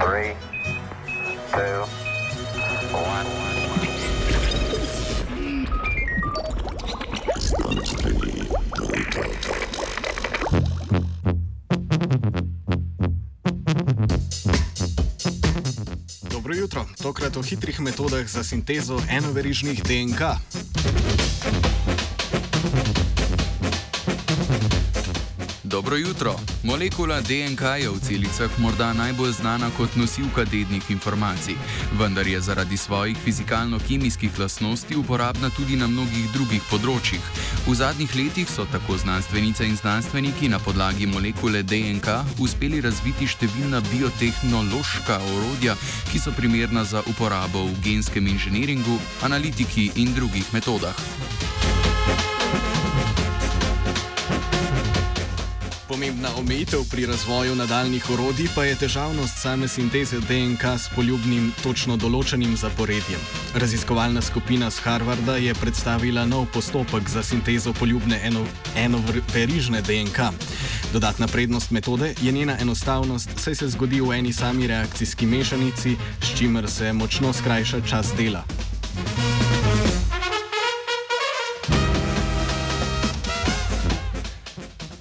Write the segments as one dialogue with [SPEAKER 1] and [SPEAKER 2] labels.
[SPEAKER 1] Three, two, one.
[SPEAKER 2] Dobro jutro, tokrat o hitrih metodah za sintezo enoverižnih DNK.
[SPEAKER 3] Dobro jutro. Molekula DNK je v celicah morda najbolj znana kot nosilka dednih informacij, vendar je zaradi svojih fizikalno-kemijskih lastnosti uporabna tudi na mnogih drugih področjih. V zadnjih letih so tako znanstvenice in znanstveniki na podlagi molekule DNK uspeli razviti številna biotehnološka orodja, ki so primerna za uporabo v genskem inženiringu, analitiki in drugih metodah.
[SPEAKER 2] Pomembna omejitev pri razvoju nadaljnih orodij pa je težavnost same sinteze DNK s poljubnim, točno določenim zaporedjem. Raziskovalna skupina z Harvarda je predstavila nov postopek za sintezo poljubne eno, enoverižne DNK. Dodatna prednost metode je njena enostavnost, saj se zgodi v eni sami reakcijski mešanici, s čimer se močno skrajša čas dela.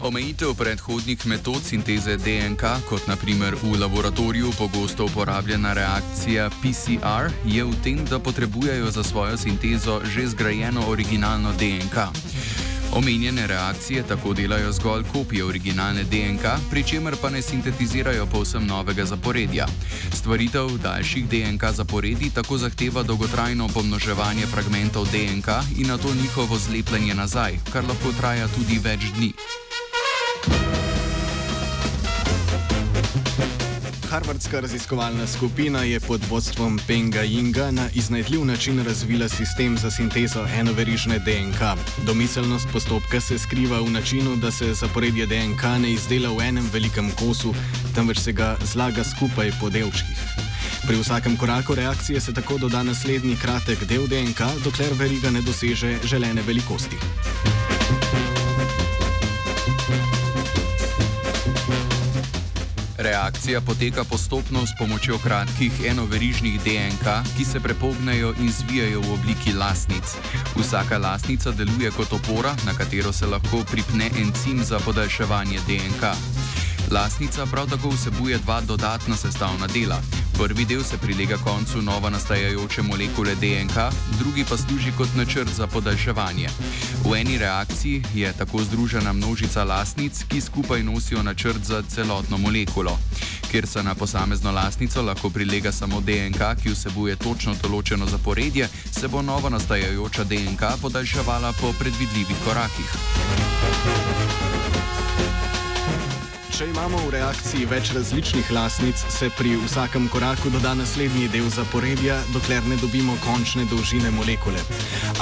[SPEAKER 3] Omejitev predhodnih metod sinteze DNK, kot naprimer v laboratoriju pogosto uporabljena reakcija PCR, je v tem, da potrebujejo za svojo sintezo že zgrajeno originalno DNK. Omenjene reakcije tako delajo zgolj kopije originalne DNK, pri čemer pa ne sintetizirajo povsem novega zaporedja. Stvaritev daljših DNK zaporedij tako zahteva dolgotrajno pomnoževanje fragmentov DNK in na to njihovo zlepljenje nazaj, kar lahko traja tudi več dni.
[SPEAKER 2] Harvardska raziskovalna skupina je pod vodstvom Penga Yinga na iznajdljiv način razvila sistem za sintezo enoverižne DNK. Domiselnost postopka se skriva v načinu, da se zaporedje DNK ne izdela v enem velikem kosu, temveč se ga zlaga skupaj po delčkih. Pri vsakem koraku reakcije se tako doda naslednji kratek del DNK, dokler veriga ne doseže želene velikosti.
[SPEAKER 3] Reakcija poteka postopno s pomočjo kratkih enoverižnih DNK, ki se prepognejo in zvijajo v obliki lasnic. Vsaka lasnica deluje kot opora, na katero se lahko pripne encim za podaljševanje DNK. Lasnica prav tako vsebuje dva dodatna sestavna dela. Prvi del se prilega koncu nova nastajajoče molekule DNK, drugi pa služi kot načrt za podaljševanje. V eni reakciji je tako združena množica lasnic, ki skupaj nosijo načrt za celotno molekulo. Ker se na posamezno lasnico lahko prilega samo DNK, ki vsebuje točno določeno zaporedje, se bo nova nastajajoča DNK podaljševala po predvidljivih korakih.
[SPEAKER 2] Če imamo v reakciji več različnih lasnic, se pri vsakem koraku doda naslednji del zaporedja, dokler ne dobimo končne dolžine molekule.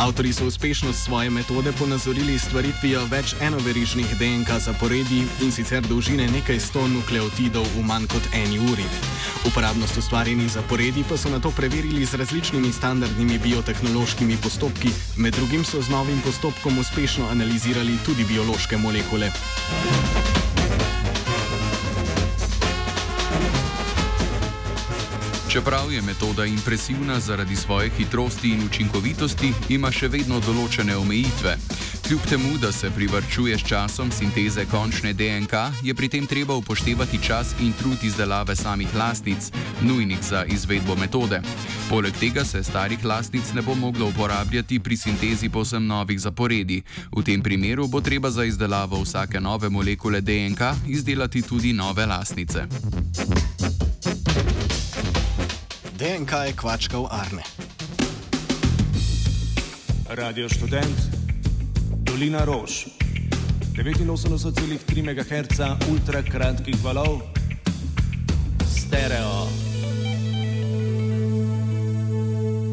[SPEAKER 2] Avtori so uspešnost svoje metode ponazorili s stvaritvijo več enoverižnih DNK zaporedij in sicer dolžine nekaj sto nukleotidov v manj kot eni uri. Uporabnost ustvarjenih zaporedij pa so na to preverili z različnimi standardnimi biotehnološkimi postopki, med drugim so z novim postopkom uspešno analizirali tudi biološke molekule.
[SPEAKER 3] Čeprav je metoda impresivna zaradi svoje hitrosti in učinkovitosti, ima še vedno določene omejitve. Kljub temu, da se privrčuje s časom sinteze končne DNK, je pri tem treba upoštevati čas in trud izdelave samih lastnic, nujnih za izvedbo metode. Poleg tega se starih lastnic ne bo moglo uporabljati pri sintezi posem novih zaporedij. V tem primeru bo treba za izdelavo vsake nove molekule DNK izdelati tudi nove lastnice.
[SPEAKER 2] DNK je kvačkal Arne.
[SPEAKER 4] Radio študent, Dolina Rož, 89,3 MHz ultrakratkih valov, stereo.